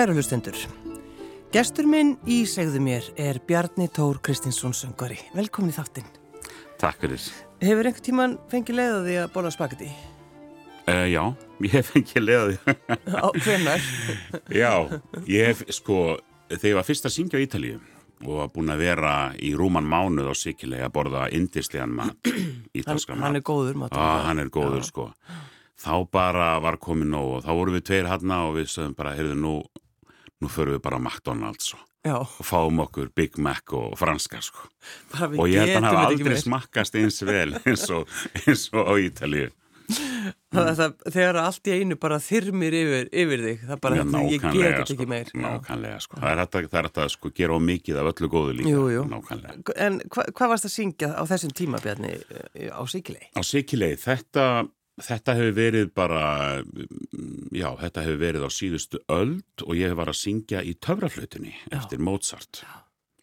Kæru hlustendur, gestur minn í segðu mér er Bjarni Tór Kristinsson söngari. Velkomin í þáttinn. Takk fyrir. Hefur einhver tíman fengið leið á því að borða spagetti? Uh, já, ég hef fengið leið á því. Á hvenar? já, ég hef, sko, þegar ég var fyrst að syngja á Ítalíu og var búin að vera í rúman mánuð á Sikileg að borða indislegan mat, ítalska mat. Hann er góður mat. Já, hann er góður, já. sko. Þá bara var komið nóg og þá voru við tveir hann og við sögum bara, heyrðu, nú, nú förum við bara McDonalds og, og fáum okkur Big Mac og franska, sko. Og ég held að hann hafa aldrei smakkast eins vel eins og, eins og á Ítalíu. Það, þegar allt í einu bara þyrmir yfir, yfir þig það bara, Já, ég get þetta sko, ekki meir Nákvæmlega, sko. það er þetta að sko, gera á mikið af öllu góðu líka jú, jú. En hva, hvað varst að syngja á þessum tíma, Bjarni, á Sikilei? Á Sikilei, þetta þetta hefur verið bara já, þetta hefur verið á síðustu öld og ég hef var að syngja í töfraflautunni eftir Mozart.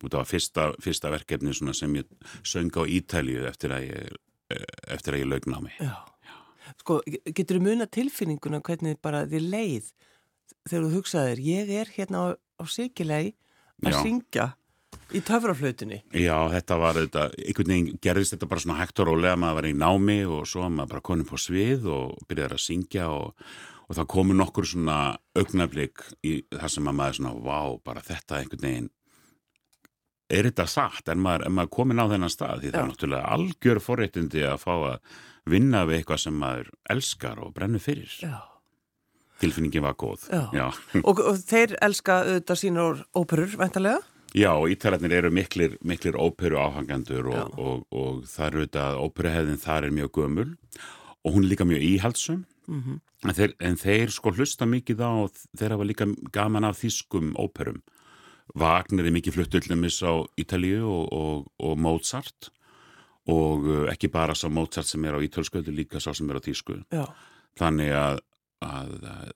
Og það var fyrsta, fyrsta verkefni sem ég söng á Ítalju eftir að ég, ég laugna á mig Já. Sko, getur þú muna tilfinninguna hvernig bara þið leið þegar þú hugsaðir, ég er hérna á, á Sikilei að Já. Í töfraflautinni? Já, þetta var þetta, einhvern veginn gerðist þetta bara svona hægt og rólega, maður var í námi og svo maður bara konum på svið og byrjaði að syngja og, og það komu nokkur svona augnablík í það sem maður svona, vá, bara þetta einhvern veginn er þetta satt, en maður, maður komin á þennan stað því Já. það er náttúrulega algjör forréttindi að fá að vinna við eitthvað sem maður elskar og brennur fyrir. Já. Tilfinningin var góð. Já. Já. og, og þeir elska auðvitað sínur óperur, veintalega? Já, ítalarnir eru miklir, miklir óperu áhangandur og, og, og það eru auðvitað, óperuheðin þar er mjög gömul og hún er líka mjög íhaldsum. Mm -hmm. en, þeir, en þeir sko hlusta mikið á, þeir hafa líka gaman af þýskum óperum. Wagner er mikið fluttullnumis á Ítalíu og, og Mozart og uh, ekki bara sá Mozart sem er á ítölsköldu líka sá sem er á tísku Já. þannig að, að,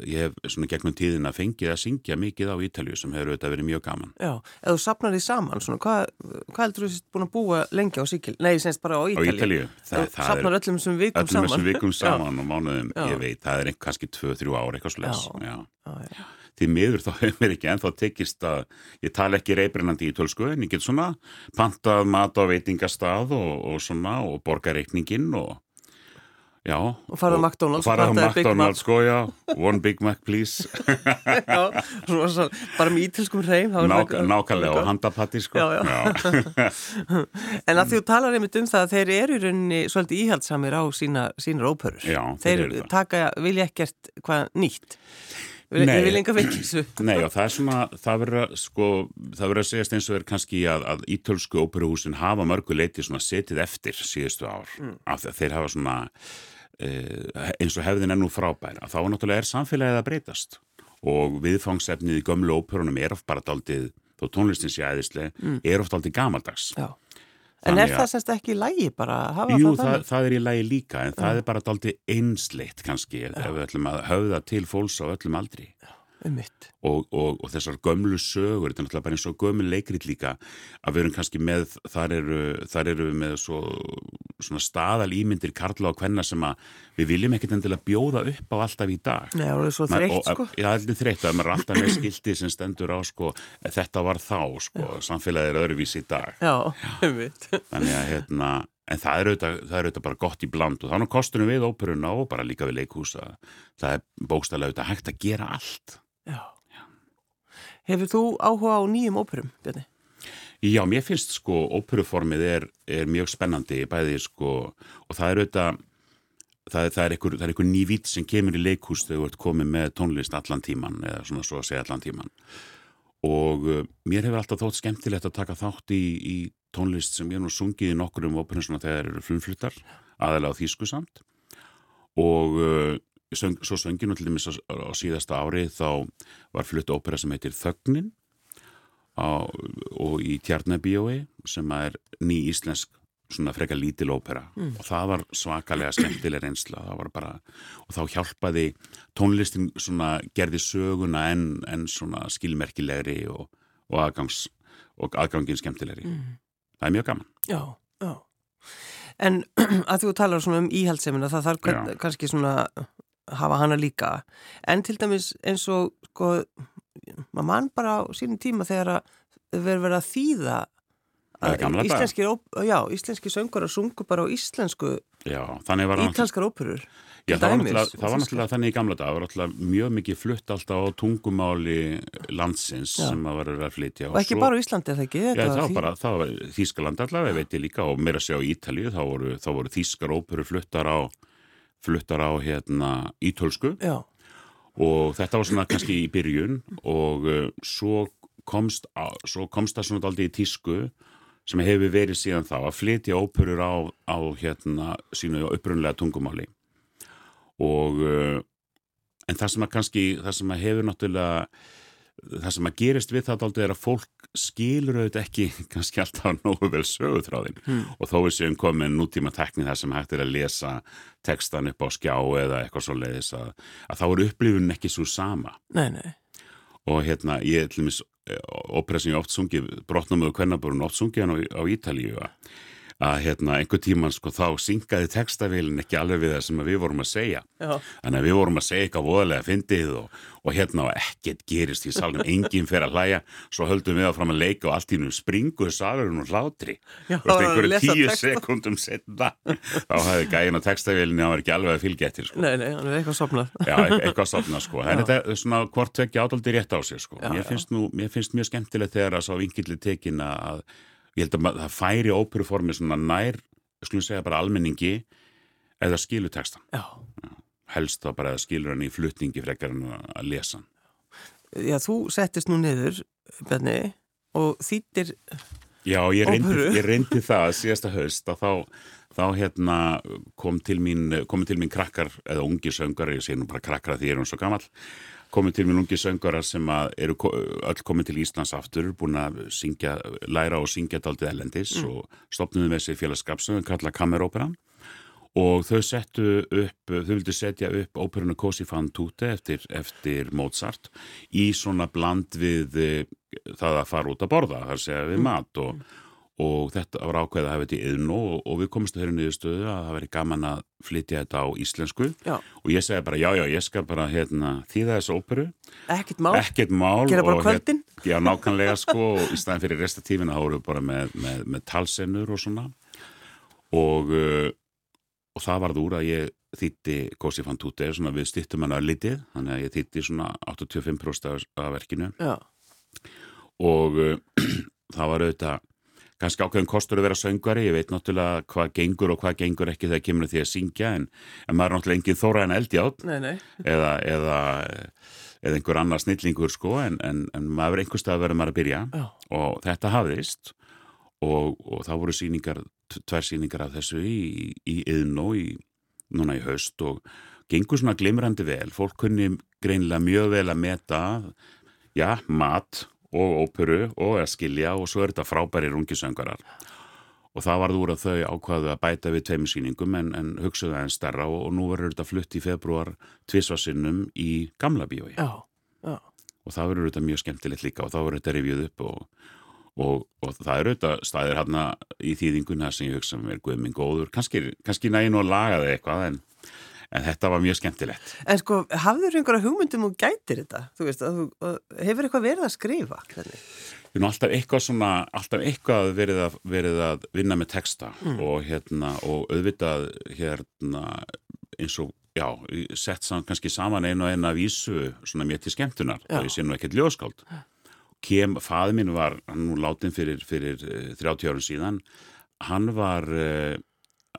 ég hef svona gegnum tíðin að fengið að syngja mikið á Ítalju sem hefur auðvitað verið mjög gaman. Já, eða þú sapnar því saman svona, hvað, hvað heldur þú sést búin að búa lengi á Síkil? Nei, semst bara á Ítalju Á Ítalju, það, það sapnar öllum sem vikum öllum saman. Öllum sem vikum saman og mánuðum, Já. ég veit, það er kannski 2-3 ári eitthvað Já. Því miður þá hefur mér ekki ennþá tekist að ég tala ekki reybrennandi í tölsku en ég get svona pantað mat á veitingastað og, og svona og borga reikningin og já. Og farað á McDonalds og farað á McDonalds sko já. One Big Mac please. Já, svo, bara með ítelskum hreim Nák, nákvæmlega og handapatti sko. Já, já. en að þú talar einmitt um það að þeir eru í rauninni svolítið íhaldsamir á sína, sínar óperur. Þeir, þeir taka, vilja ekkert hvað nýtt. Við viljum enga veikilsu. Nei og það er svona, það verður sko, það verður að segjast eins og er kannski að, að ítölsku óperuhúsin hafa mörgu leiti svona setið eftir síðustu ár. Mm. Af að þeir hafa svona, eins og hefðin ennú frábæra. Þá náttúrulega er samfélagið að breytast og viðfangsefnið í gömlu óperunum er oft bara daldið, þó tónlistin sé æðislega, mm. er oft daldið gamaldags. Já. En er það semst ekki í lægi bara að jú, það þannig? Jú, það er í lægi líka en það er bara aldrei einsleitt kannski ef við ætlum að höfða til fólks á öllum aldri. Já og, og, og þessar gömlu sögur, þetta er náttúrulega bara eins og gömul leikrit líka að við erum kannski með þar eru, þar eru við með svo, svona staðal ímyndir karla og hvenna sem að við viljum ekkert endilega bjóða upp á alltaf í dag. Nei, það er svo þreytt sko. Já, það er þreytt að maður er alltaf með skildi sem stendur á sko, þetta var þá sko, samfélagið er öðruvís í dag. Já, um Þannig að hérna En það er, auðvitað, það er auðvitað bara gott í bland og þannig kostunum við óperuna og bara líka við leikhúsa. Það er bókstæðilega auðvitað hægt að gera allt. Já. Já. Hefur þú áhuga á nýjum óperum, Bjarni? Já, mér finnst sko óperuformið er, er mjög spennandi bæði sko og það er auðvitað það er, það er einhver, einhver ný vít sem kemur í leikhús þegar þú ert komið með tónlist allan tíman eða svona svo að segja allan tíman og uh, mér hefur alltaf þótt skemmtilegt að taka þátt í, í tónlist sem ég nú sungið í nokkur um óperum svona þegar eru flumfluttar aðalega á þýsku samt og uh, söng, svo dæmis á, á síðasta ári þá var flutt ópera sem heitir Þögnin á, og í Tjarnabíói sem er ný íslensk svona freka lítil ópera. Mm. og það var svakalega skemmtileg reynsla bara, og þá hjálpaði tónlistin svona gerði söguna en, en svona skilmerkilegri og, og, aðgangs, og aðgangin skemmtilegri. Mm. það er mjög gaman. Já, já. En að þú talar svona um íhaldsemina það þarf kannski svona hafa hana líka en til dæmis eins og sko, maður mann bara á sínum tíma þegar að verður verið að þýða Það íslenskir, ó- já, íslenski söngur að sungu bara á íslensku Já, ítalskar óperur Já, það var, náttúrulega, það var náttúrulega þannig í gamla dag, það var náttúrulega mjög mikið flutt alltaf á tungumáli landsins Já. sem að verður að flytja. og ekki bara á Íslandi, það ekki? Já, það var því- bara, það var Þískaland allavega, veit ég líka, og meira að segja á Ítalíu, þá voru, voru Þískar óperu fluttar á, fluttar á hérna ítölsku. Já, og þetta var svona kannski í byrjun og uh, svo komst, á, svo komst það svona aldrei í tísku sem hefur verið síðan þá að flytja óperur á, á hérna sínu upprunlega tungumáli. Og uh, en það sem að kannski, það sem að hefur náttúrulega það sem að gerist við það er að fólk skilur auðvitað ekki kannski alltaf nógu vel söguþráðin Hmm. og þó er séum komin nútíma tekni þar sem hægt er að lesa textan upp á skjá eða eitthvað svo leiðis að, að þá er upplifunin ekki svo sama. Nei, nei. Og hérna ég til dæmis ópera sem ég oft sungi brotnumöðu kvennaburun oft sungi hann á, á Ítalíu að, að hérna einhver tíman sko þá syngaði textavélin ekki alveg við það sem að við vorum að segja Já, þannig að við vorum að segja eitthvað voðalega fyndið og, og hérna og ekkert gerist í salnum enginn fer að hlæja svo höldum við áfram að leika og allt í nú springuð salurinn og hlátri að einhverju tíu texta. sekundum setna þá hafði gæin á textavélinni hann var ekki alveg að fylgja eftir sko. nei, nei, hann er eitthvað sopnað Já, eit- eitthvað sopna sko. En þetta er svona hvort tvekja ádaldi rétt á sér sko. Já, mér, finnst nú, mér finnst mjög skemmtilegt þegar að svo vingilli tekin að ég held að það færi óperuformi svona nær, skulum segja bara almenningi eða skilu textan. Já, Helst þá bara að skilur hann í flutningi frekar en að lesa hann. já, þú settist nú niður, Benni og þýttir, Já, ég reyndi, ég reyndi það síðasta haust að þá, þá hérna kom til mín, komi til mín krakkar eða ungi söngar, ég sé nú bara krakkar að því ég er hún svo gamall, komið til mín ungi söngarar sem eru öll komið til Íslands aftur, búin að syngja, læra og syngja daldið ellendis og stopnuðu með sér félagskap sem við kalla Kammeróperan og þau settu upp, þau vildu setja upp óperuna Cosi fan tutte eftir, eftir Mozart í svona bland við eh, það að fara út að borða, það er að segja við mat og, og þetta var ákveðið að hafa þetta í yðn og, og við komumst þeirri niður stöðu að það veri gaman að flytja þetta á íslensku. Já, og ég segi bara já, já, ég skal bara hérna, þýða þessu óperu, ekkert mál, ekkert mál gera bara kvöldin. Já, nákvæmlega sko og í staðin fyrir restatífina þá vorum við bara með, með, með talsennur og svona. Og, uh, og það varð úr að ég þýtti Kosi Tutte svona við stýttum hann að litið þannig að ég þýtti svona 85% af, af verkinu. Já, og uh, það var auðvitað kannski ákveðin kostur að vera söngvari ég veit náttúrulega hvað gengur og hvað gengur ekki þegar kemur að því að syngja en, en maður er náttúrulega engin þóra en eldjátt nei, nei, eða, eða, eða einhver annar snillingur sko en, en, en maður einhver stað verður maður að byrja. Já, og þetta hafðist og, og þá voru síningar, tvær síningar af þessu í, í yðn og í, núna í haust og gengur svona glimrandi vel, fólk kunni greinilega mjög vel að meta já, mat og óperu og að skilja og svo er þetta frábæri rungisöngarar og það varð úr að þau ákvaðu að bæta við tveimur síningum en, en hugsaðu aðeins stærra og, og nú verður þetta flutt í februar tvisvarsinnum í gamla bíói. Já, já, og það verður þetta mjög skemmtilegt líka og þá verður þetta rifjuð upp og, og, og það eru þetta staðir hérna í þýðinguna sem ég hugsa mér guðminn góður, kannski, kannski nægin og lagaði eitthvað en, en þetta var mjög skemmtilegt. En sko, hafður einhverja hugmyndum og gætir þetta? Þú veist, þú, hefur eitthvað verið að skrifa? Hvernig? Ég er nú alltaf eitthvað svona, alltaf eitthvað verið að, verið að vinna með texta og hérna, og auðvitað hérna, eins og já, sett saman, kannski saman einu og eina vísu svona mér til skemmtunar, það ég sé nú ekkert ljóskáld. Kem, faði minn var, hann nú látin fyrir, fyrir eh, 30 árum síðan, hann var, eh,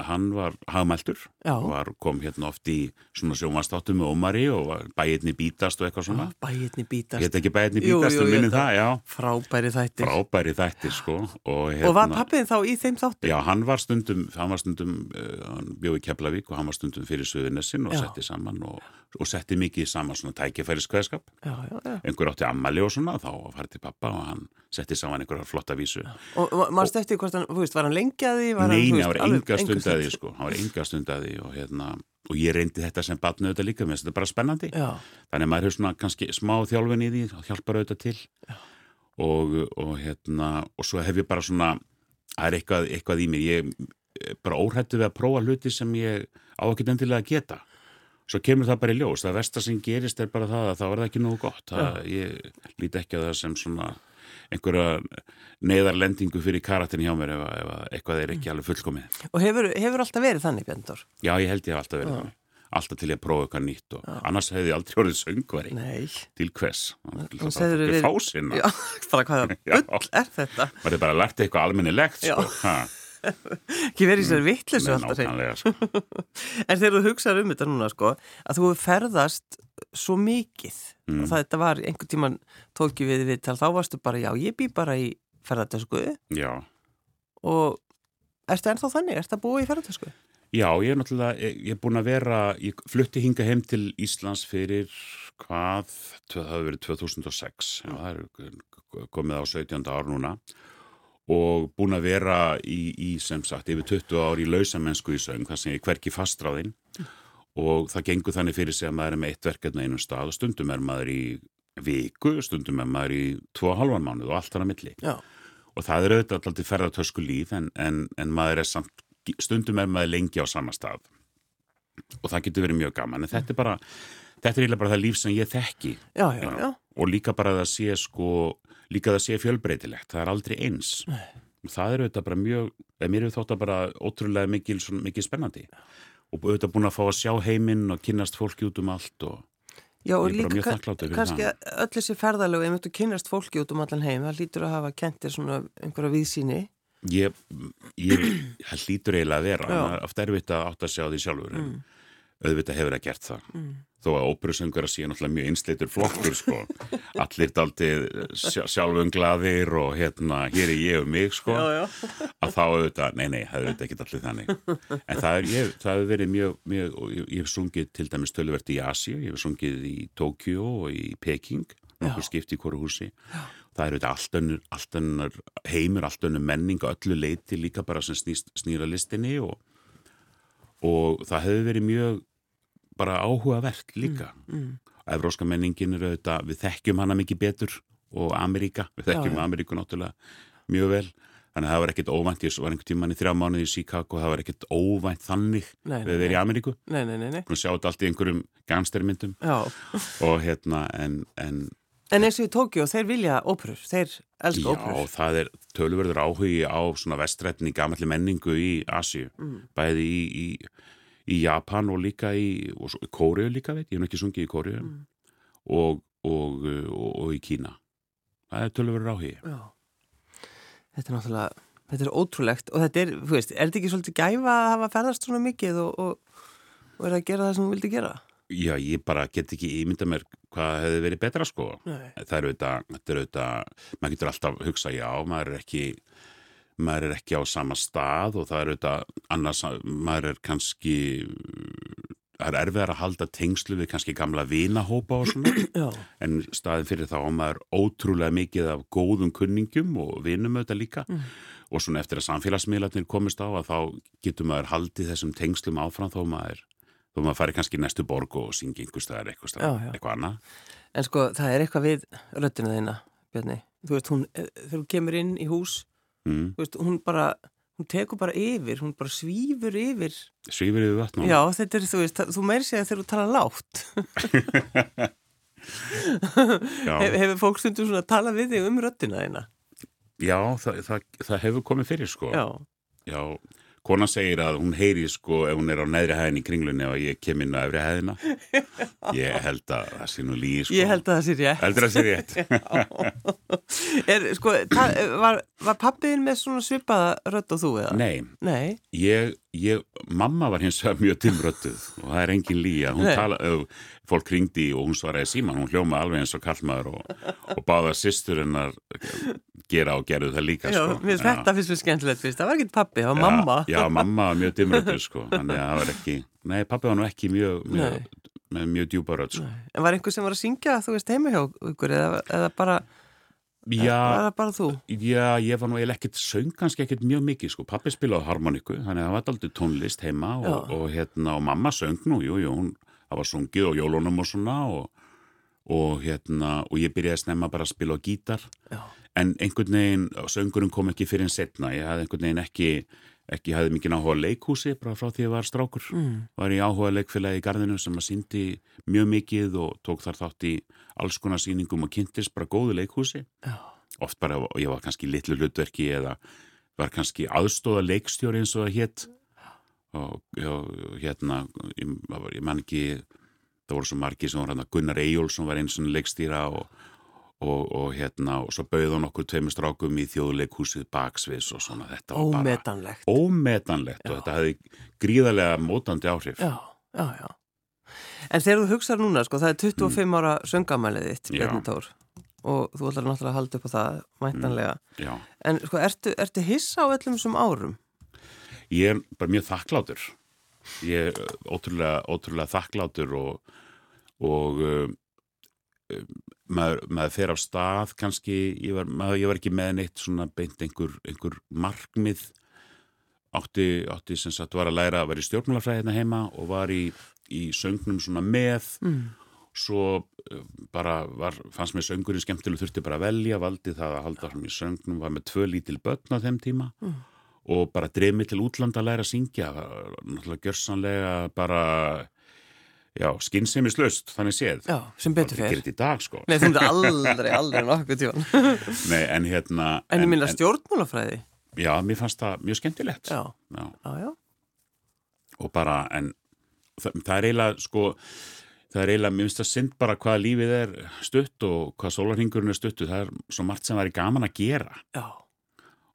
hann var hagmæltur. Var, kom hérna oft í svona sjómanstáttum með Ómari og bæirni bítast og eitthvað svona. Bæirni bítast. Ég heit ekki bæirni bítast, jú, en ég minni held það, já. Frábæri þættir. Frábæri þættir, sko. Og, hérna, Og var pappiðin þá í þeim þáttum? Já, hann var stundum, hann var stundum, uh, hann bjóð í Keflavík og hann var stundum fyrir Suðunessin og Já. setti saman og, og setti mikið saman svona tækifæriskveðskap. Já, já, já. Einhver átti ammali og svona, þá farið til pappa og hann setti saman einhverjar flotta vísu. Og mannst eftir hvort hann, þú veist, var hann lengjaði? Var Nei, hann, hann var enga stundaði, stund? sko. Hann var enga stundaði og hérna, og ég reyndi þetta sem batnu auðvitað líka, mér finnst þetta bara spennandi. Já, Þannig að maður hefur svona kannski smá þjálfin í því, það hjálpar auðvitað til. Og, og hérna og svo hef ég bara svona það er eitthvað, eitthvað í mér, ég er bara óhættu við að prófa hluti sem ég á ekkert endilega geta. Svo kemur það bara í ljós. Það versta sem gerist er bara það að það var ekki nógu gott. Það, ég líti ekki að það sem svona einhverja neyðarlendingu fyrir karakterin hjá mér ef, ef eitthvað er ekki alveg fullkomið. Og hefur, hefur alltaf verið þannig, Björndor? Já, ég held ég hef alltaf verið þannig. Alltaf til ég að prófa eitthvað nýtt og Já. annars hefði ég aldrei orðið söngvari. Nei. til hvers? Það er við... fásina bara hvaða bull er þetta? Maður er bara lært eitthvað almennilegt sko. Ekki verið sér vittlisu alltaf sko. en þegar þú hugsaður um þetta núna sko að þú ferðast svo mikið. Mm. og það, þetta var einhvern tíman tóki við við tal þá varstu bara já ég bý bara í ferðartösku og erstu ennþá þannig, erstu að búa í ferðartösku já ég er náttúrulega ég er búin að vera, ég flutti hinga heim til Íslands fyrir hvað það hefur verið 2006 já það er komið á 17. ár núna. Og búin að vera í, í sem sagt yfir 20 ári í lausamennsku í sögum, það sem ég hverki fastráðinn og það gengur þannig fyrir sig að maður er með eitt verkefni einum stað. Og stundum er maður í viku, stundum er maður í 2,5 mánuð og allt þar að milli. Já. og það er auðvitað alltaf ferðartösku líf en, en, en maður er samt, stundum er maður lengi á sama stað. Og það getur verið mjög gaman. En þetta er bara, þetta er bara það líf sem ég þekki. Já, já, og líka bara það sé sko líka það sé fjölbreytilegt, það er aldrei eins. Nei. það er auðvitað bara mjög mér er þótt að bara ótrúlega mikil, mikil spennandi og auðvitað búin að fá að sjá heiminn og kynast fólki út um allt og Já og líka kannski öll þessi ferðalög ef þú kynast fólki út um allan heim það lítur að hafa kentir svona einhverja viðsýni Ég, ég það lítur eiginlega að vera ofta er þetta átt að sjá því sjálfur en mm. auðvitað hefur það gert það. Mm þó að óperusöngur að sé náttúrulega mjög einsleitur flokkur sko, allir daldið sjálfum gladir og hérna hér er ég og mig sko. Já, já. að þá auðvitað, nei nei, það auðvitað ekki allir þannig. En það hefur verið mjög, mjög ég, hef sungið til dæmis tölverti í Asíu, ég hef sungið í Tókjó og í Peking, nokkur skipt í hverju húsi. Það er auðvitað allt önnur, allt önnur heimur, allt önnur menning og öllu leiti líka bara sem snýra listinni og, og það hefur verið mjög bara áhugavert líka mm, mm. Evróska menningin eru auðvitað við þekkjum hana mikið betur og Ameríka, við þekkjum já, já. Ameríku náttúrulega mjög vel, þannig að það var ekkit óvænt ég var einhvern tíman í þrjá mánuði í Chicago það var ekkit óvænt þannig nei, við verið í Ameríku nei, nei, og sjáum þetta allt í einhverjum gangstermyndum og hérna en, en En eins og í Tókjó, þeir vilja óperur, þeir elska óperur. Já, það er tölverður áhugi á svona vestrætni gamalli menningu í Asju, mm. bæði í, í í Japan og líka í Kóriu líka veit, ég hef ekki sungið í Kóriu mm. og, og, og, og í Kína það er tölur verið áhigi Þetta er náttúrulega þetta er ótrúlegt og þetta er, þú veist, er þetta ekki svolítið gæfa að hafa ferðast svona mikið og er að gera það sem þú vildi gera? Já, ég bara get ekki ímynda mér hvað hefði verið betra sko Nei. það er auðvitað, þetta er auðvitað maður getur alltaf hugsa já, maður er ekki maður er ekki á sama stað og það er auðvitað annars, maður er kannski það er erfiðar að halda tengslu við kannski gamla vinahópa og svona. En staðin fyrir þá að maður ótrúlega mikið af góðum kunningum og vinum auðvitað líka. Mm. og svona eftir að samfélagsmiðlarnir komist á að þá getur maður haldið þessum tengslum áfram þó maður þó maður fari kannski í næstu borg og syngi einhverstað eitthvað, eitthvað annað. En sko það er eitthvað við röttinu þeina Bjarni, þú veist hún eh, þegar þú kemur inn í hús mm. veist, hún bara hún tekur bara yfir, hún bara svífur yfir. Svífur yfir vatn já þetta er þú veist, þú meir segja þegar þú tala látt Hef, hefur fólk stundum svona að tala við þig um röttina þeina já, það, það, það hefur komið fyrir sko. Já, já Kona segir að hún heyri sko ef hún er á neðri hæðin í kringlunni og ég kem inn á öfri hæðina. Ég held að það sé nú lígi sko. Ég held að það sé rétt. Heldur að það sé rétt. er, sko, var, var pappiðin með svona svipaða rött og þú eða? Nei. Nei. Ég, ég, mamma var hins vegar mjög timröttuð og það er engin líga. Hún tala, fólk ringdi og hún svaraði síman, hún hljóma alveg eins og kallmaður og, og báða sýsturinnar gera og gerðu það líka já, sko. Mér þetta finnst mér skemmtilegt fyrst, það var ekki pappi, það var mamma. Já, mamma var mjög dimröttur sko, þannig að það var ekki Nei, pappi var nú ekki mjög, mjög með mjög djúpa rödd sko. En var einhver sem var að syngja, þú veist, heima hjá ykkur eða, eða bara Já? Já, ég var nú eða ekkert söng kannski ekkert mjög mikið sko, pappi spilaði harmoniku þannig að það var aldrei tónlist heima og, og, hérna, og mamma söng nú, jú, jú, hún það var sungið og jólunum og svona og, og hérna og ég byrjaði að snemma bara að spila á gítar. Já. En einhvern veginn, söngurum kom ekki fyrir en setna, ég hafði einhvern veginn ekki ekki hafði mikið áhuga leikhúsi bara frá því að ég var strákur. Mm. var ég áhuga leikfélagi í gardinu sem að síndi mjög mikið og tók þar þátt í alls konar síningum og kynntist bara góðu leikhúsi. Já. oft bara, ég var kannski litlu hlutverki eða var kannski aðstóða leikstjóri eins og það hétt og, og hérna ég, ég man ekki það voru svo margi sem voru hérna Gunnar Eyjólfsson var eins og leikstýra og Og, og hérna, og svo bauði hann okkur tveimur strákum í þjóðleikhúsið baksvis og svona þetta var bara Ómetanlegt. ómetanlegt og þetta hefði gríðarlega mótandi áhrif. Já, já, já. En þegar þú hugsaður núna, sko, það er 25 ára söngamælið þitt, Já. Bjarni Tór, og þú ætlar náttúrulega að halda upp á það, væntanlega. Já, En sko, ertu, ertu hissa á öllum þessum árum? ég er bara mjög þakklátur. Ég er ótrúlega, ótrúlega þakklátur og, og um, maður, maður fer af stað kannski, ég var, maður, ég var ekki með neitt svona beint einhver, einhver markmið átti, átti sem sagt var að læra að vera í stjórnmálafræði hérna heima og var í, í söngnum svona með Mm. svo uh, bara var, fannst mér söngurinn skemmtileg þurfti bara að velja, valdi það að halda fram í söngnum, var með tvö lítil börn á þeim tíma Mm. og bara dreif mig til útlanda að læra að syngja náttúrulega gjörsanlega bara já, skynsemislaust þannig séð Já, sem betur Það fer. gerir þetta í dag sko Nei, þú myndir aldrei, aldrei nokkuð tíman. Nei, en hérna En ég minna stjórnmálafræði. Já, mér fannst það mjög skemmtilegt Já, Já, já, já. og bara, en það, það er eiginlega sko það er eiginlega, mér finnst það synd bara hvað lífið er stutt og hvað sólarhingurinn er stuttu það er svo margt sem það er gaman að gera Já,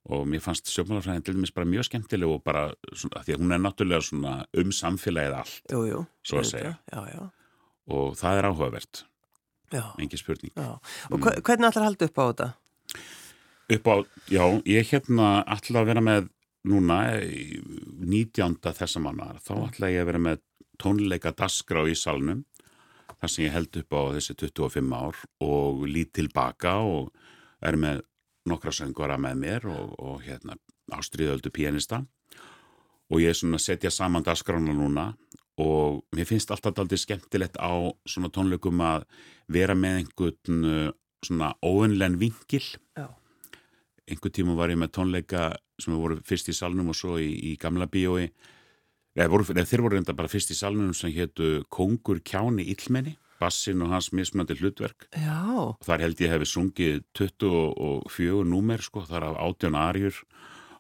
og mér fannst sjófmálafræðin til dæmis bara mjög skemmtileg og bara, svona, því að hún er náttúrulega svona um samfélagið allt jú, jú. Svo að segja. Já, já, og það er áhugavert, engi spurning já. Og hva- hvernig ætlar að halda upp á þetta? upp á, já, ég hérna ætla að vera með núna í 19. þessa mannar þá ætla ég að vera með tónleika dasgrá í salnum þar sem ég held upp á þessi 25 ár og lít tilbaka og er með nokkra söngvara með mér og, og hérna ástriðöldu pianista og ég er svona að setja saman dasgrána núna og mér finnst alltaf aldrei skemmtilegt á svona tónleikum að vera með einhvern uh, svona óunlen vingil Já. einhver tíma var ég með tónleika sem voru fyrst í salnum og svo í, í gamla bíói. Eða, voru, eða þeir voru reynda bara fyrst í salnum sem hétu Kongur kjáni illmenni bassin og hans mismunandi hlutverk. Já, þar held ég hefði sungið 24 númer sko, þar af 18 arjur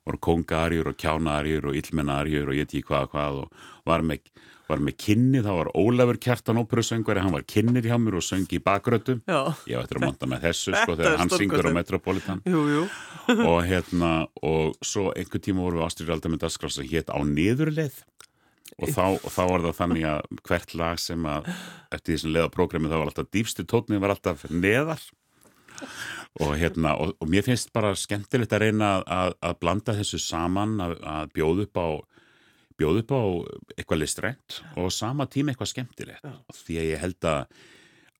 voru kongarjur og kjánarjur og illmennarjur og ég ekki hvað hvað og var með, var með kynni, það var Ólafur Kjartan óperusöngvari, hann var kynnir hjá mér og söngi í bakrötum já, ég ætti að monta með þessu sko þegar hann syngur á. Metropolitan. Jú, jú. og hérna og svo einhver tíma vorum við ástyrjur aldrei með dagskrá sem hétt á niðurleið og þá, og þá var það þannig að hvert lag sem að eftir því sem leiða prógrami þá var alltaf dýfsti tótni var alltaf neðar og hérna og, og mér finnst bara skemmtilegt að reyna að, að, að blanda þessu saman að, að bjóða upp á bjóða upp á eitthvað listrænt og sama tíma eitthvað skemmtilegt Já. því að ég held að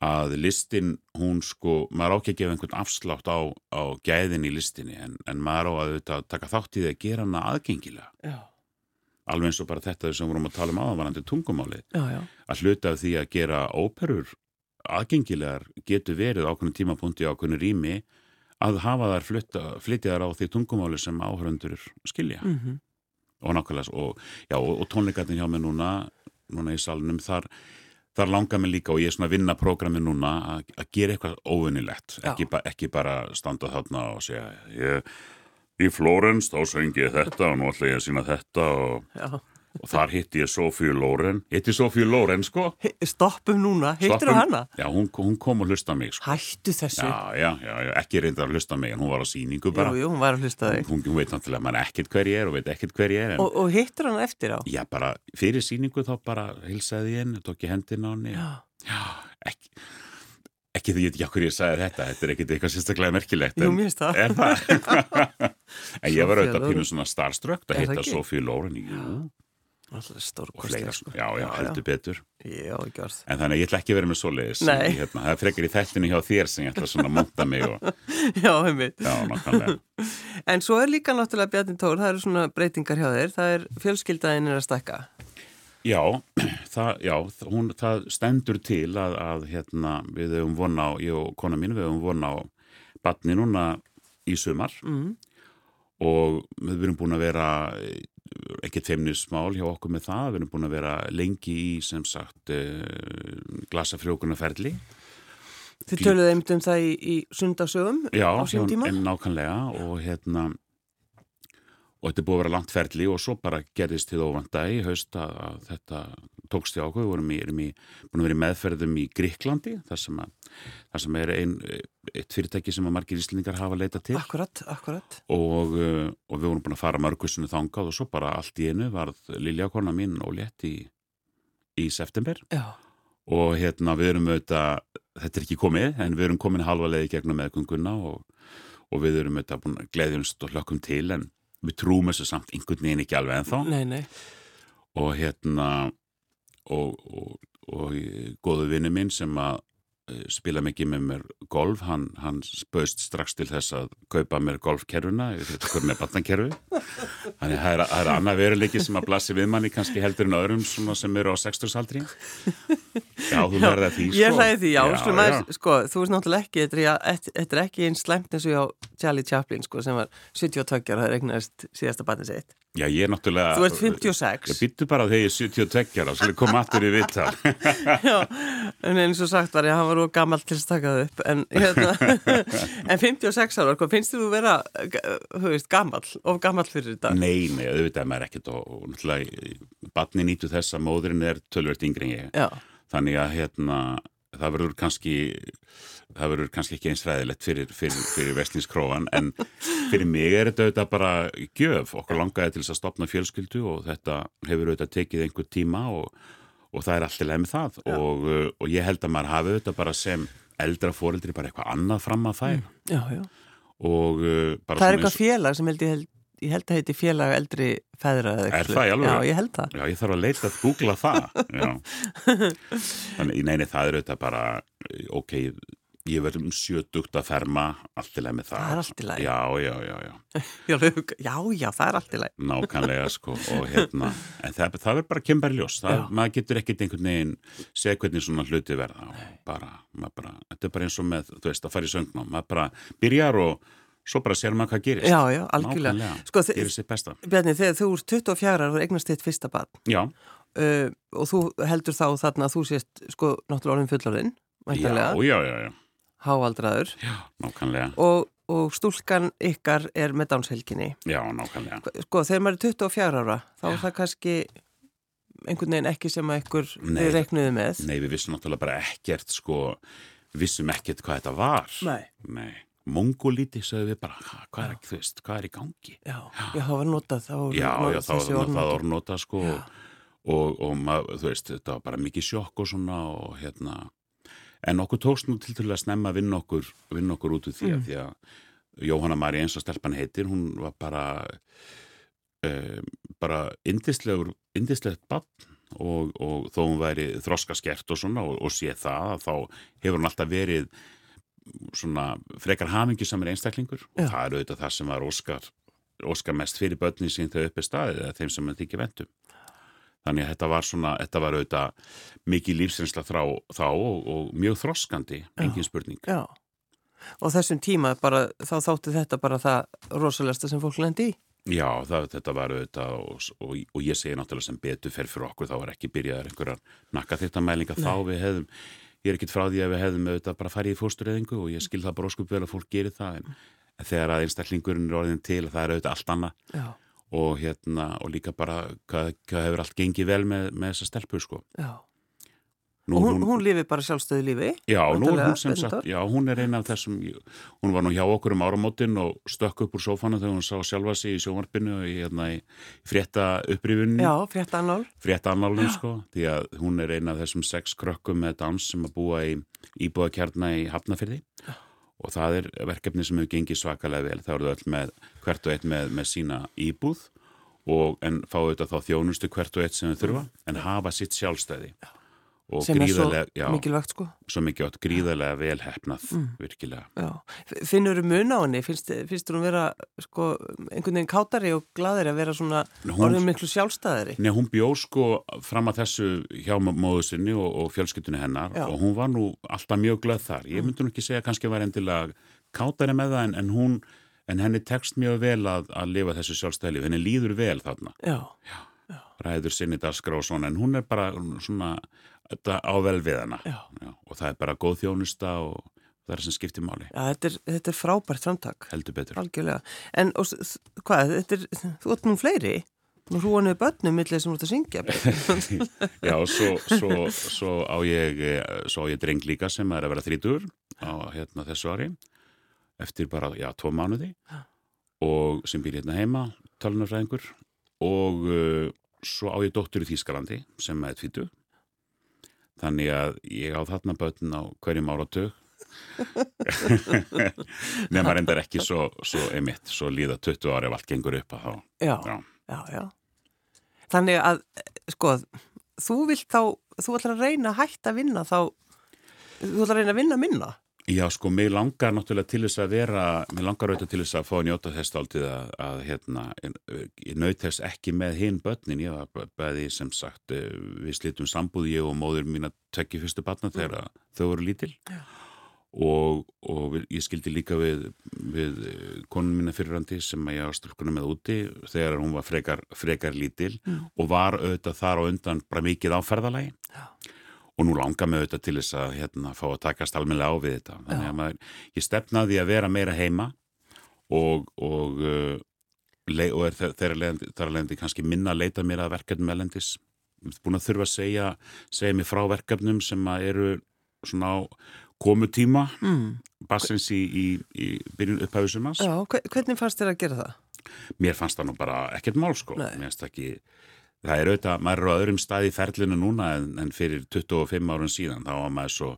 að listin, hún sko, maður á ekki að gefa einhvern afslátt á, á gæðin í listinni en, en maður á að auðvitað taka þátt í því að gera hana aðgengilega. Já, Alveg eins og bara þetta sem vorum að tala um aðvarandi tungumálið. já, já. Að hluta af því að gera óperur aðgengilegar getur verið á ákveðnum tímapunkti á ákveðnum rými að hafa þær flytta, flytja þær á því tungumáli sem áhörundur skilja. Mm Og nákvæmlega, og, og, og tónleikarnir hjá mig núna, núna í salnum, þar, þar langar mig líka og ég er svona að vinna prógrami núna að, gera eitthvað óvinnilegt, ekki, ba, ekki bara standa þarna og segja ég, í Flórens þá söngi ég þetta og nú ætla ég að sína þetta og, og þar hitti ég Sofíu Lóren hitti Sofíu Lóren sko Stoppum núna, hittir þú hana? Já, hún, hún kom og hlusta mig sko. Hættu þessu. já, já, já, ekki reyndar að hlusta mig en hún var á sýningu bara Jú, jú, hún var að hlusta þig. hún, hún veit náttúrulega að maður ekkert hver ég er og veit ekkert hver ég er en Og, og hittir hana eftir á? Já, bara fyrir síningu þá bara hilsaði ég henni, tók ég hendina á henni. Já. Ekki, ekki því ég veit ekki okkur ég sagði þetta, þetta er ekkit eitthvað sérstaklega merkilegt. Jú, en- mér finnst það. Er það? en ég var auðvitað Loren. pínu svona starstruck að hitta? Sofíu Lóren, og fleira, sko. já, já, heldur betur. Já, ekki orð. En þannig að ég ætla ekki að vera með svoleiðis. Nei. Hérna, það er frekar í þættinu hjá þér sem ég ætla svona að monta mig og, Já, heimitt. En svo er líka náttúrulega Bjarni Tór, það eru svona breytingar hjá þér, það er fjölskyldaðin er að stakka. Já, það, já hún, það stendur til að, að hérna, við höfum vona á, ég og kona mín, við höfum vona á batni núna í sumar Mm. Og við erum búin að vera ekkert feimnismál hjá okkur með það, við erum búin að vera lengi í sem sagt uh, glasafrjókunarferli Þið töluðu einmitt um það í, í sundagsögum Já, á sín tíma? Já, nákvæmlega og hérna og þetta er búið að vera langt ferli og svo bara gerðist til óvanda í haust að, að þetta tókst í ákveð, við vorum í, í, búin að vera í meðferðum í Gríklandi þar sem, að, þar sem er ein, eitt fyrirtæki sem að margir íslendingar hafa leita til. Akkurat, akkurat. Og, uh, og við vorum búin að fara mörgusinu þangað og svo bara allt í einu varð Lilja kona mín og létt í, í september. Já. og hérna við erum auðvitað, þetta er ekki komið en við erum komin halva leiði gegnum meðgönguna og, og við erum auðvitað búin að gleðjumst og hlökkum til en við trúum þessu samt einhvern veginn ekki alveg ennþá nei, nei. og hérna og, og, og góðu vinnu minn sem að eh, spila mikið með mér golf, hann, hann spöðst strax til þess að kaupa mér golfkerfuna, veit ekki með batnankerfi þannig að það er, er annað veruleiki sem að blassi við manni kannski heldur en öðrum sem eru á sextursaldri Já, þú verði að því sko. Ég hlæði því, já, já, já. Maður, sko, þú veist náttúrulega ekki þetta er ekki einn slemt eins og Charlie Chaplin sko, sem var 72 og það er eignast síðasta batnið sitt Já, ég er náttúrulega... Þú ert 56. Ég byttu bara þegar ég er 72 ára, svo kom aftur í vittar. Já, en eins og sagt var ég hann var úr gammal til að taka það upp, en, hérna, en 56 ára, hvað finnst þú vera, þú veist, gammal, of gammal fyrir þetta? Nei, nei, auðvitað maður ekkert og, og náttúrulega, batni nýtu þess að móðurinn er tölvört yngri en ég. Já. Þannig að, hérna, það verður kannski það verður kannski ekki eins ræðilegt fyrir, fyrir, fyrir vestlingskróan en fyrir mig er þetta auðvitað bara gjöf. Okkur langaði til þess að stopna fjölskyldu og þetta hefur auðvitað tekið einhver tíma og, og það er alltaf með það. Og, uh, og ég held að maður hafi auðvitað bara sem eldra fóreldri bara eitthvað annað fram að færa. Mm, já, já. og uh, bara Það er eitthvað félag sem held ég held ég held að heiti félag eldri feðra Er það í alveg? Já, ég held það. Já, ég þarf að leita að googla það. Þannig, neini, það er auðvitað bara ok, ég verður um sjötugt að ferma allt í læg með það. Það er allt í læg. Já, já, já, já. já, já, það er allt í læg. Nákvæmlega, sko, og hérna, en það, það er bara kemberljós. Maður getur ekkit einhvern veginn segja hvernig svona hluti verða og bara, maður bara, þetta er bara eins og með, þú veist, að fara í söngnum. Maður bara byrjar og svo bara sér maður hvað gerist. Já, já, algjörlega. Sko, gerist sitt besta. Bjarni, þegar þú ert 24 og eignast þitt fyrsta barn. Já. Uh, og þú heldur þá þarna að þú sést, sko, náttúrulega orðin væntalega. Já, já, já, já háaldraður. Já, nákvæmlega. Og, og stúlkan ykkar er með dánshelginni Já, nákvæmlega. Sko, þegar maður er 24 ára þá Já. er það kannski einhvern veginn ekki sem að ykkur við reknuðu með. Nei, við vissum náttúrulega bara ekkert sko, vissum ekkert hvað þetta var. Nei, Nei. Mongolíti sagði við bara, hvað er, ekki, veist, hvað er í gangi? Já, já það var notað það var Já, já, það var orðnotað sko og, og maður, þú veist, þetta var bara mikið sjokk og svona og hérna en okkur tókst nú til til að snemma að vinna okkur, vinna okkur út úr því að mm. því að Jóhanna Mari eins og stelpan heitir hún var bara uh, bara indislegur indislegt bann og, og þó hún væri þroskaskert og svona og, og sé það þá hefur hún alltaf verið svona frekar hamingisamir einstaklingur og Já. það er auðvitað það sem var Óskar Óskar mest fyrir börni sín þegar uppi staðið eða þeim sem hann þykir vendum Þannig að þetta var svona, þetta var auðvitað mikið lífsreynsla þá og, og mjög þroskandi, engin já, spurning. Já, og þessum tíma bara, þá þáttu þetta bara það rosalegsta sem fólk lendi í? Já, það, þetta var auðvitað og, og, og ég segi náttúrulega sem betur fer fyrir okkur, þá var ekki byrjaðar einhverjar nakka þetta mælinga þá við hefðum, ég er ekkit frá því að við hefðum auðvitað bara farið í fórstureyðingu og ég skil það bara óskup vel að fólk gerir það en þegar að einstaklingurinn er orðin til það er auðvitað allt annað. Já og hérna og líka bara hvað, hvað hefur allt gengið vel með, með þessa stelpur sko. Já. Nú, og hún, hún lifi bara sjálfstöðu lífi Já, er hún sagt, já, hún er eina af þessum hún var nú hjá okkur um áramótin og stökk upp úr sófana þegar hún sá sjálfa sig í sjómarpinu og hérna, í frétta upprifunni Já, frétta annál. Frétta annálum, sko, því að hún er eina af þessum sex krökkum með dans sem að búa í íbúðakjarna í Hafnafyrði Já og það er verkefni sem hefur gengið svakalega vel. Þá eru þau öll með hvert og eitt með, með sína íbúð og en fá auðvitað þá þjónustu hvert og eitt sem þau þurfa en hafa sitt sjálfstæði. Já sem er svo já, mikilvægt sko. Svo mikilvægt, gríðarlega velhæfnað mm. virkilega. Finnur þú mun á henni, finnst, þú vera sko, einhvern veginn kátari og gladari að vera svona orðin miklu sjálfstæðari? Nei, hún bjóð sko fram að þessu hjá móðu sinni og, og fjölskyttunni hennar já. og hún var nú alltaf mjög glöð þar. Ég mm. myndi nú ekki segja kannski að vera endilega kátari með það en, en hún en henni tekst mjög vel að, að lifa þessu sjálfstæli, henni líður vel þarna. Já, ræður sinni daskra og svona en hún er bara svona þetta á vel við hana. Já, Já, og það er bara góð þjónusta og það er sem skiptir máli, já þetta, er, þetta er frábært framtak, heldur betur. Algjörlega. En og, hvað, þetta er, þú ert nú fleiri, nú hrúanuðu börnum millir sem þú ert að syngja. Já, svo, svo, svo á ég eh, svo á ég dreng líka sem er að vera þrítur á hérna þessu ári. Eftir bara, já, tvo mánuði. Og sem býr hérna heima talunarfræðingur og uh, svo á ég dóttur í Þýskalandi sem er tvítu þannig að ég á þarna börn á hverjum áratug nema reyndar ekki svo, svo emitt, svo líða 20 ári ef allt gengur upp að þá Já, Já. já, já. Þannig að, sko, þú vilt þá, þú ætlar að reyna að hætta að vinna þá, þú ætlar að reyna að vinna minna. Já, sko, mig langar náttúrulega til þess að vera, mig langar auðvitað til þess að fá að njóta þess aldrei að, að hérna, ég naut þess ekki með hinn börnin, ég var bæði sem sagt, eh, við slítum sambúð ég og móður mín að tekja fyrstu barna þegar þau voru lítil. Já. og, og ég skildi líka við, við konun mína fyrirrandi sem að ég var stúlkunum með úti þegar hún var frekar, frekar lítil og var auðvitað þar á undan bara mikið á ferðalagi. Já. Og nú langar mig auðvitað til þess að hérna, fá að takast almennilega á við þetta þannig að maður, ég stefnaði að vera meira heima og og, uh, og er þe- þeirra leiðandi, þar að leiðandi kannski minna að leita mér að verkefnum elendis búin að þurfa að segja segja mér frá verkefnum sem að eru svona á komutíma Mm. bassins í, í, í byrjun upphæfisumans Já, hve- hvernig fannst þér að gera það? mér fannst það nú bara ekkert mál sko Nei. mér finnst það ekki það er auðvitað, maður er á öðrum stað í ferlinu núna en, en fyrir 25 árun síðan þá var maður svo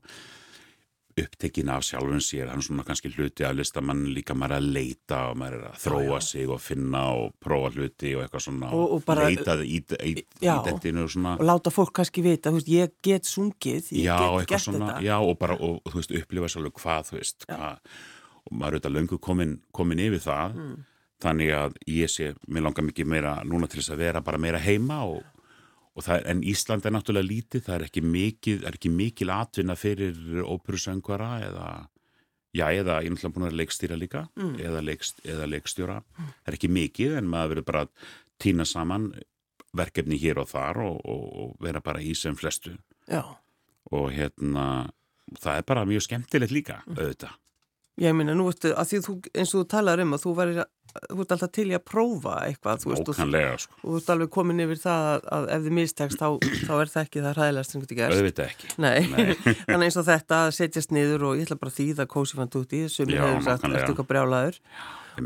upptekinn af sjálfun sér, hann svona kannski hluti af listamann líka maður að leita og maður er að þróa já. sig og finna og prófa hluti og eitthvað svona Og- og bara- leitað í, í, í Já. dentinu og svona Og láta fólk kannski vita, þú veist, ég get sungið, ég já, get gert svona, þetta. já, og bara, og, þú veist, upplifa svolítið hvað, þú veist, hvað, og maður er auðvitað löngu komin, komin yfir það, Mm. Þannig að ég sé, mér langar mikið meira, núna til þess að vera bara meira heima og, og það, en Ísland er náttúrulega lítið, það er ekki mikið, er ekki mikil atvinna fyrir óperusöngvara eða, já, eða, ég er náttúrulega búin að leikstýra líka, Mm. eða, leikst, eða leikstjóra, það er ekki mikið, en maður verður bara að týna saman verkefni hér og þar og, og, og vera bara í sem flestu Já, og hérna það er bara mjög skemmtilegt líka Mm. auðvitað. Ég meina, nú veistu, að því þú, eins og þú talar um að þú væri, þú ert alltaf til í að prófa eitthvað, þú veist, og, Ókanlega sko, og þú ert alveg komin yfir það að, að ef þið mistekst, þá, þá er það ekki það hræðilegast sem getur gerst. auðvitað ekki. Nei, þannig eins og þetta að setjast niður og ég ætla bara að þýða kósi fann út í sem ég hefur sagt eftir eitthvað brjálaður?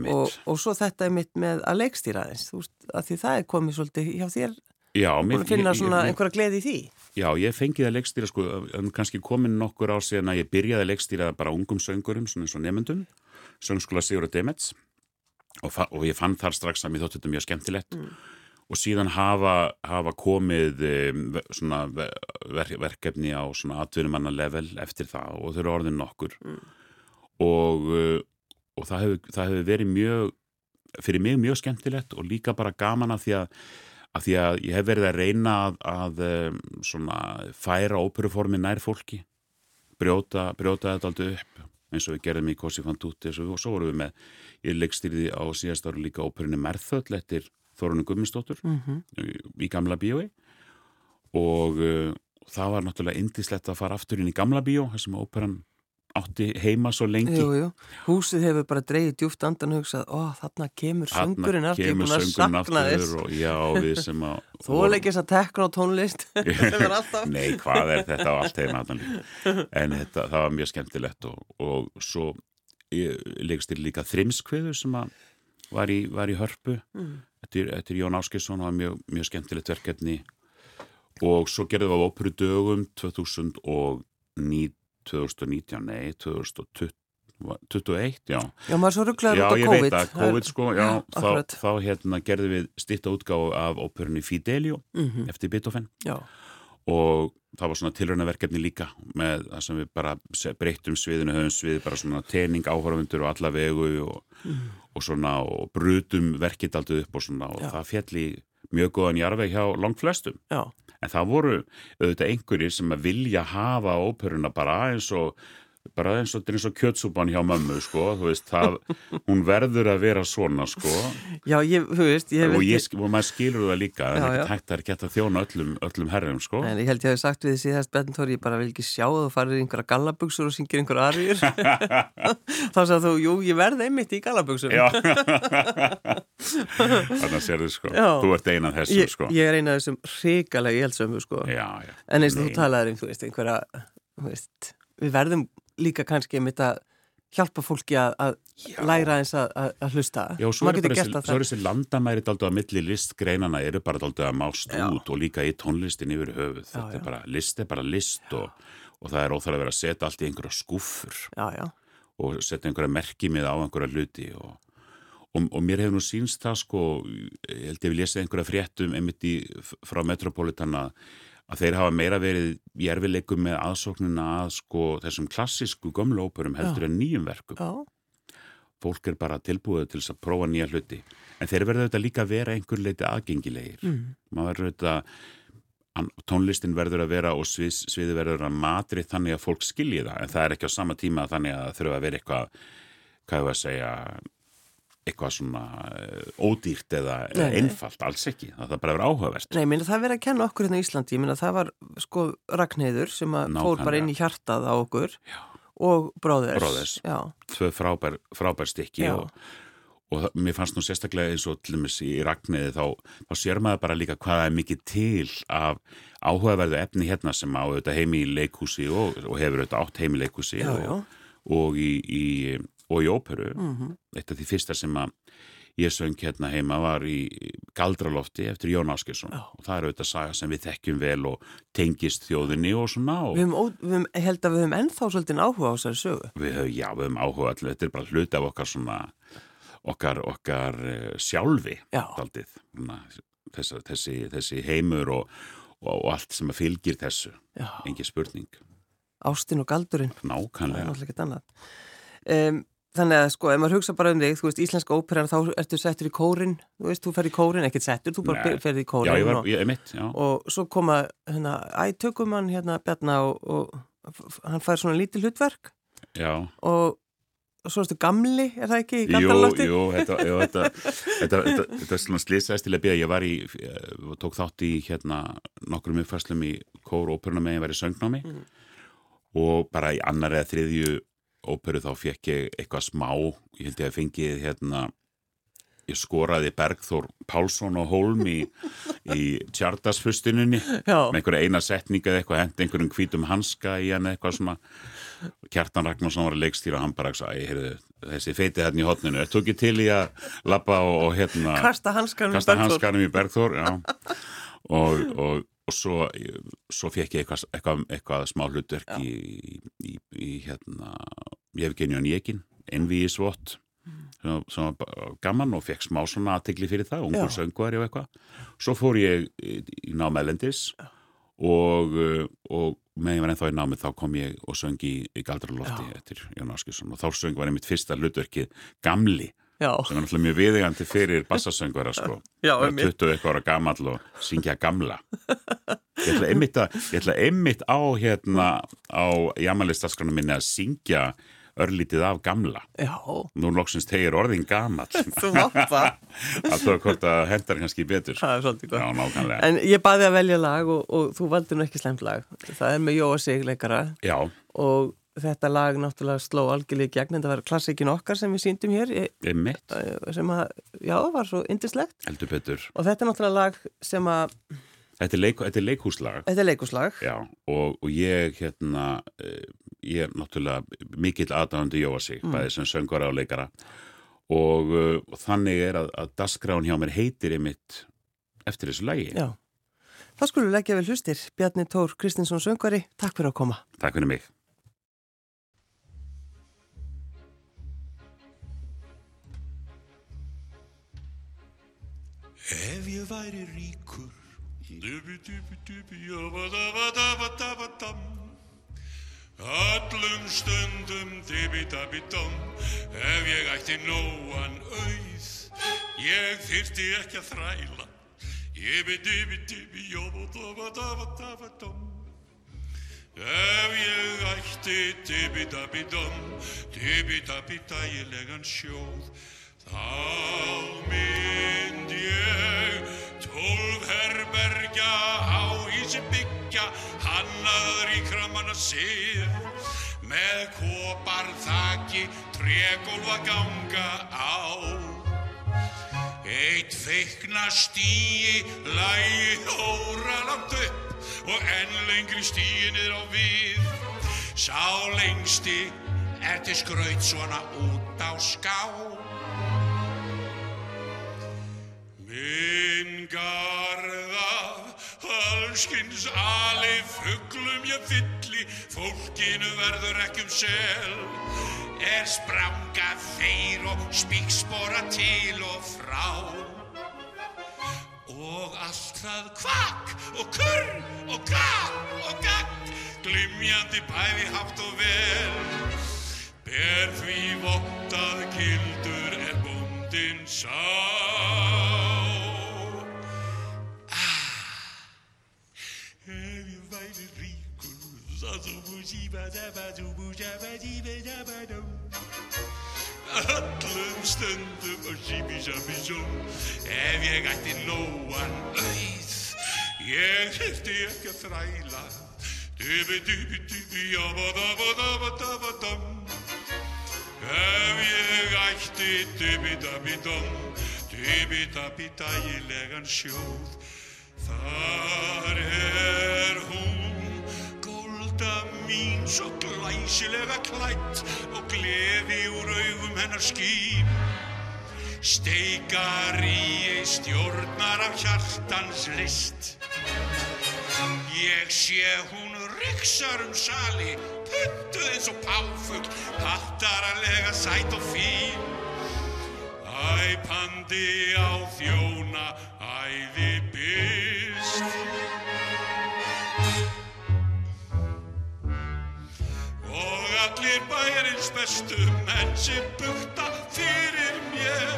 Og, og svo þetta er mitt með að leikstýra þess þú veist, að því það er komið svolítið hjá þér. Já, mér, að finna svona einhverja gleði í því já, ég fengið að leikstýra sko, um, kannski komin nokkur ár síðan að ég byrjaði að leikstýra bara ungum söngurum, svona eins og nefndum söngskóla Sigur og Demets. Og, og ég fann þar strax að mér þótt þetta mjög skemmtilegt. Og síðan hafa, hafa komið svona ve- ver, verkefni á svona atvinnumanna level eftir það og þau eru orðin nokkur. Og, uh, og það, hefur, hefur verið mjög fyrir mig mjög skemmtilegt og líka bara gaman af því að, af því að ég hef verið að reyna að, að um, svona færa óperuformi nær fólki brjóta, brjóta þetta aldrei upp eins og við gerðum í Kosi Fantúti og svo vorum við með, ég leikstýrði á síðast ára líka óperunni Merþöll eftir Þorunni Gummistóttur mm -hmm. í gamla bíói og uh, það var náttúrulega indislegt að fara aftur inn í gamla bíó þar sem óperan átti heima svo lengi jú, jú. Húsið hefur bara dreigið djúft andan og hugsað, ó, þarna kemur söngurinn aftur, ég er búin að sakna þess og já, við sem að Þú þess að tekna á tónlist Nei, hvað er þetta á allt heima? En þetta, það var mjög skemmtilegt og, og svo leikstir líka þrimskviðu sem að var í, var í hörpu Mm. eftir, eftir Jón Áskesson og var mjög, mjög skemmtilegt verkefni og svo gerðum við á óperu dögum 2009 2019, nei 2021, já. Já, maður svo rugglaður Já, út á ég COVID. veit að COVID sko, já, þá, akkurat. þá hérna gerðum við stitta útgáfu af óperunni Fidelio mm eftir Beethoven. Já, og það var svona tilraunaverkefni líka með það sem við bara breyttum sviðinu, höfum svið bara svona tening áhörfundur og alla vegu og, og svona og brutum verkið aldrei upp og svona og Já. það fjalli mjög góðan jarveg hjá langt flestum já, en það voru auðvitað einhverjir sem að vilja hafa óperuna bara eins og bara eins og, eins og kjötsúpan hjá mömmu sko, þú veist, það, hún verður að vera svona sko. Já, ég, þú veist ég og, ég, og maður skilur það líka já, það er hægt að geta þjóna öllum, öllum herrum sko. En ég held ég að ég sagt við því síðast Bentóri, ég bara vil ekki sjá þú farir í einhverja gallabugsur og syngir einhverja arjur þá sagði þú, jú, ég verði einmitt í gallabugsum þannig að sér þið sko. Já. þú ert einað þessum sko. ég er einað þessum hrigalega í eldsömu sko en eins og þú talaður um, þú veist, einhverja þú veist, við verðum líka kannski um þetta hjálpa fólki að, að læra eins að, að hlusta. Já, svo er þessi landamæri daldu að milli listgreinana eru bara daldu að mást já. út og líka í tónlistin yfir höfuð. Já, þetta er bara, list er bara list og, og það er óþar að vera að setja allt í einhverja skúfur og setja einhverja merkimið á einhverja hluti og, og, og mér hefur nú sínst það sko, ég held ég vil lesa einhverja fréttum einmitt í, frá Metropolitana að þeir hafa meira verið í erfileikum með aðsóknuna að sko þessum klassísku gömlu óperum heldur en nýjum verkum. Já. Fólk er bara tilbúið til að prófa nýja hluti. En þeir verður auðvitað líka að vera einhver leiti aðgengilegir. Mm. Maður auðvitað, tónlistin verður að vera og svið, sviði verður að matri þannig að fólk skilji það. En það er ekki á sama tíma þannig að þurfa að vera eitthvað, hvað ég var að segja, eitthvað svona eh, ódýrt eða nei, einfalt, nei. alls ekki. Það er bara vera áhugavert. Nei, minna, það verið að kenna okkur hérna í Íslandi, minna það var sko Ragnheiður sem fór bara inn í hjartað á okkur já. og Bróðers, tvö frábær, frábær stykki og, og það, mér fannst nú sérstaklega eins og til dæmis í Ragneiði þá, þá sér maður bara líka hvaða er mikið til af áhugaverðu efni hérna sem á auðvitað heimi í leikhúsi og, og hefur auðvitað átt heimi í leikhúsi já, og, og í, í og í óperu. Mm -hmm. eitt af því fyrsta sem að ég söng hérna heima var í Galdralofti eftir Jón Áskilsson oh. og það er auðvitað saga sem við þekkjum vel og tengist þjóðinni og svona og Við höfum, held að við höfum ennþá svolítið áhuga á þessari sögu. Við höfum, Já, við höfum áhuga allir, þetta er bara hluti af okkar svona okkar, okkar uh, sjálfi aldið, þessi, þessi, þessi heimur og, og, og allt sem fylgir þessu. Engi spurning. Ástin og galdurinn. Nákvæmlega. Um, Þannig að sko, ef maður hugsa bara um þig, þú veist, íslenska óperan, þá ertu settur í kórin, þú veist, þú fer í kórin, ekkert settur, þú bara ferði í kórin. Já, ég var, ég er mitt. Og svo koma, hérna, ætökum hann, hérna, Bjarna og, og hann fær svona lítið hlutverk. Já. Og, og svo erstu gamli, er það ekki? Jú, jú, þetta, jú, þetta, þetta, þetta, er svona slýsaðist til að byrja, ég var í, ég tók þátt í, hérna, nokkrum uppfæslum í kóru óperuna með ég var í söngnámi mm. og bara í annar eða þriðju óperu þá fekk ég eitthvað smá ég held ég að fengið hérna ég skoraði Bergþór Pálsson og Holm í, í tjartasfustininni með einhverja eina setninga eða eitthvað hendi einhverjum hvítum hanska í hann eitthvað svona. Kjartan Ragnarsson var leikstýra og hann bara sagði þessi feiti hérna í hotninu, þetta tók ég til í að lappa og, og hérna kasta hanskanum í Bergþór. og, og, og svo, svo fekk ég eitthvað, eitthvað, eitthvað smá hlutverk í, í, í hérna Jefgenjón Jekin, Envi í svott mm. sem var gaman og fekk smá svona aðtegli fyrir það, ungur söngvari og eitthvað. Svo fór ég í námeðlendis og, og með ég var ennþá í námið þá kom ég og söngi í, í Galdralofti eftir Jón Áskilsson og þá söng var einmitt fyrsta hlutverkið Gamli Já. sem er náttúrulega mjög viðegandi fyrir bassasöngvara sko, Já, 20 eitthvað ára gammal og syngja gamla. Ég ætla einmitt, að, ég ætla einmitt á hérna á jamalistaskranum minni að syngja örlítið af gamla. Já. nú loksins tegir orðin þú mappa að það hvort að hendar kannski betur. Svolítið gott. En ég baði að velja lag og, og þú valdi nú ekki slemt lag. Það er með Jóa Sigleikara og þetta lag náttúrulega sló algjörlega í gegn en það var klassikin okkar sem við síndum hér. Sem að, já, var svo indislegt heldur betur. Og þetta er náttúrulega lag sem að Þetta er, leik, þetta er leikhúslag. Þetta er leikhúslag. Já, og, og ég hérna eh, ég er náttúrulega mikill aðdáðandi Jóa sig, mm. bæði sem söngvara og leikara. Og, uh, og þannig er að, að dasgrán hjá mér heitir einmitt eftir þessu lagi. Já, þá skulum við leggja vel hlustir. Bjarni Tór Kristinsson söngvari, takk fyrir að koma. Takk fyrir mig. Ef ég væri ríkur. Dubi dubi dubi Jabba dabba dabba dabba dam Öllum stundum dam Ef ég ætti nóan auð Ég þyrti ekki að þræla. Dabba dabba dabba dam Ef ég ætti tibi-dabi-dum, tibi-dabi-dægilegan sjóð, þá mynd ég tólf herbergja á ísi byggja, hannaður í kramanna sið, með kopar þakki, trególfa ganga á. Eitt feikna stíi, lægi hóra langt upp og enn lengri stíi niður á við. Sá lengsti er til skraut svona út á ská. Minn garða, allskins ali, fugglum ég fylli, fólkinu verður ekki um sel. Er spranga þeir og spíkspora til og frá. Og allt það kvakk og kurr og gakk og gakk, glimjandi bæði haft og vel. Ber því vottað kildur er bóndin sá. Öllum stundum og síbi sabi svo, ef ég ætti nóan auð, ég þurfti ekki að þræla. Dubi dubi dubi jaba daba daba daba dam. Ef ég ætti dubi dabi dam, dubi dabi dægilegan sjóð, Þar er hún, gólda mín, svo glæsilega klætt og gleði úr augum hennar skýn. Steikari stjórnar af hjartans list. Ég sé hún riksar um sali, puttuð eins og páfugl, hattaralega sæt og fín. Æpandi á þjóna æði byrst allir bæjarins bestu menn sem bukta fyrir mér.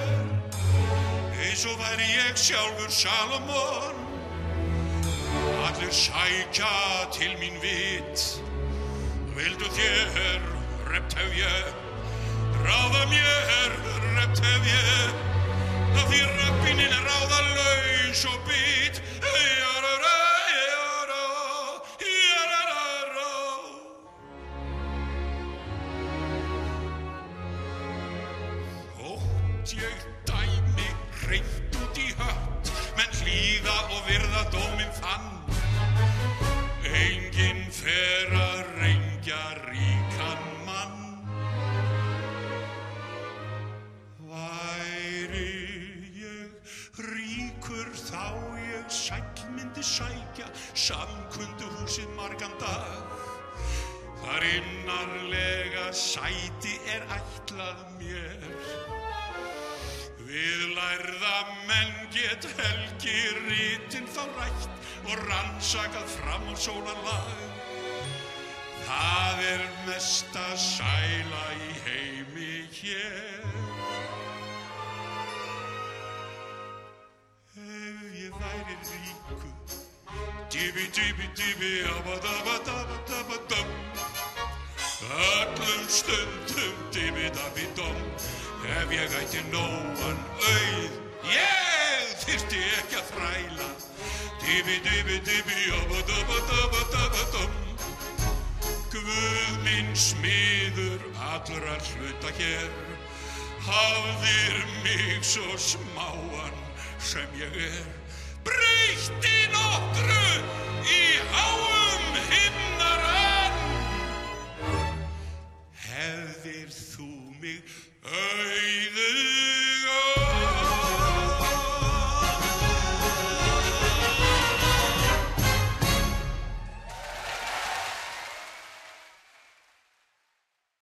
Eins og væri ég sjálfur Salomón. Allir sækja til mín vit. Vildu þér rept hef ég. Ráða mér rept hef ég. Það því röppinin er ráða laus og bít. Jarara, jara, samkundu húsið margan dag Þar innarlega sæti er ætlað mér Við lærða menn get helgi rítin þá rætt og rannsakað fram á sólarlag. Það er mesta sæla í heimi hér. Ef ég væri ríku, dibi dibi dibi abadabadabadabadam. Öllum stundum dibi-dabi-dom Ef ég ætti nóan auð Ég þyrfti ekki að þræla. Dibi-dibi-dibi Abba-dabba-dabba-dabba-dom Guð minn smiður allra hluta hér. Hafðir mig svo smáan sem ég er Breytti nokkru í háum himnarann. Hefðir þú mig auð